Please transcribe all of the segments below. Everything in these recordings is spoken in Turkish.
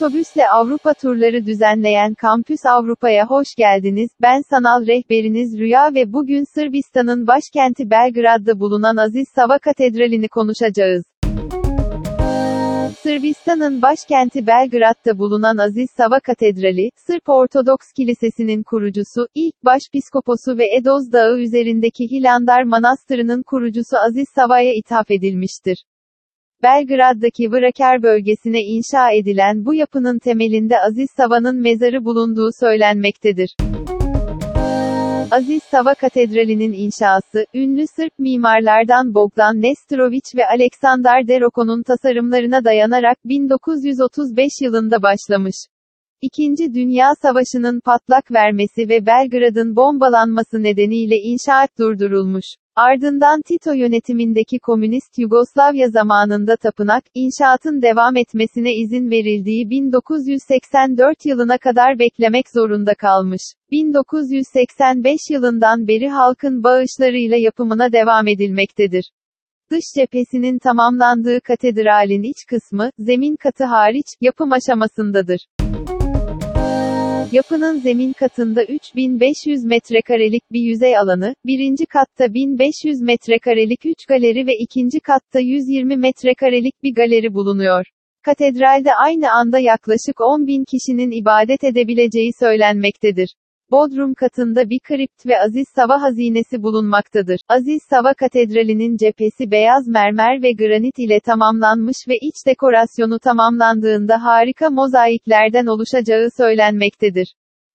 Otobüsle Avrupa turları düzenleyen Kampüs Avrupa'ya hoş geldiniz. Ben sanal rehberiniz Rüya ve bugün Sırbistan'ın başkenti Belgrad'da bulunan Aziz Sava Katedrali'ni konuşacağız. Sırbistan'ın başkenti Belgrad'da bulunan Aziz Sava Katedrali, Sırp Ortodoks Kilisesi'nin kurucusu, ilk başpiskoposu ve Edoz Dağı üzerindeki Hilandar Manastırı'nın kurucusu Aziz Sava'ya ithaf edilmiştir. Belgrad'daki Vraker bölgesine inşa edilen bu yapının temelinde Aziz Sava'nın mezarı bulunduğu söylenmektedir. Aziz Sava Katedrali'nin inşası, ünlü Sırp mimarlardan Bogdan Nestorović ve Aleksandar Deroko'nun tasarımlarına dayanarak 1935 yılında başlamış. İkinci Dünya Savaşı'nın patlak vermesi ve Belgrad'ın bombalanması nedeniyle inşaat durdurulmuş. Ardından Tito yönetimindeki Komünist Yugoslavya zamanında tapınak, inşaatın devam etmesine izin verildiği 1984 yılına kadar beklemek zorunda kalmış. 1985 yılından beri halkın bağışlarıyla yapımına devam edilmektedir. Dış cephesinin tamamlandığı katedralin iç kısmı, zemin katı hariç, yapım aşamasındadır. Yapının zemin katında 3500 metrekarelik bir yüzey alanı, birinci katta 1500 metrekarelik 3 galeri ve ikinci katta 120 metrekarelik bir galeri bulunuyor. Katedralde aynı anda yaklaşık 10 bin kişinin ibadet edebileceği söylenmektedir. Bodrum katında bir kript ve Aziz Sava hazinesi bulunmaktadır. Aziz Sava Katedrali'nin cephesi beyaz mermer ve granit ile tamamlanmış ve iç dekorasyonu tamamlandığında harika mozaiklerden oluşacağı söylenmektedir.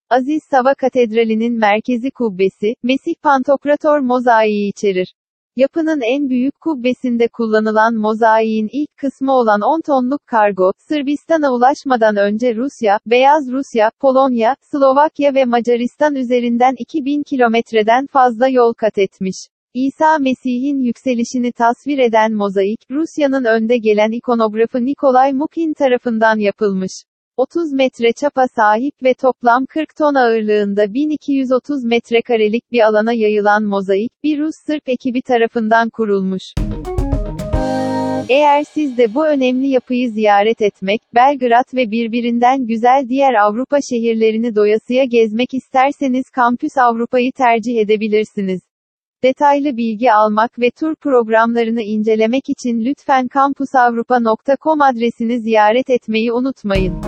Aziz Sava Katedrali'nin merkezi kubbesi, Mesih Pantokrator mozaiği içerir. Yapının en büyük kubbesinde kullanılan mozaiğin ilk kısmı olan 10 tonluk kargo, Sırbistan'a ulaşmadan önce Rusya, Beyaz Rusya, Polonya, Slovakya ve Macaristan üzerinden 2000 kilometreden fazla yol kat etmiş. İsa Mesih'in yükselişini tasvir eden mozaik, Rusya'nın önde gelen ikonografı Nikolay Mukin tarafından yapılmış. 30 metre çapa sahip ve toplam 40 ton ağırlığında 1230 metrekarelik bir alana yayılan mozaik, bir Rus Sırp ekibi tarafından kurulmuş. Eğer siz de bu önemli yapıyı ziyaret etmek, Belgrad ve birbirinden güzel diğer Avrupa şehirlerini doyasıya gezmek isterseniz Kampüs Avrupa'yı tercih edebilirsiniz. Detaylı bilgi almak ve tur programlarını incelemek için lütfen kampusavrupa.com adresini ziyaret etmeyi unutmayın.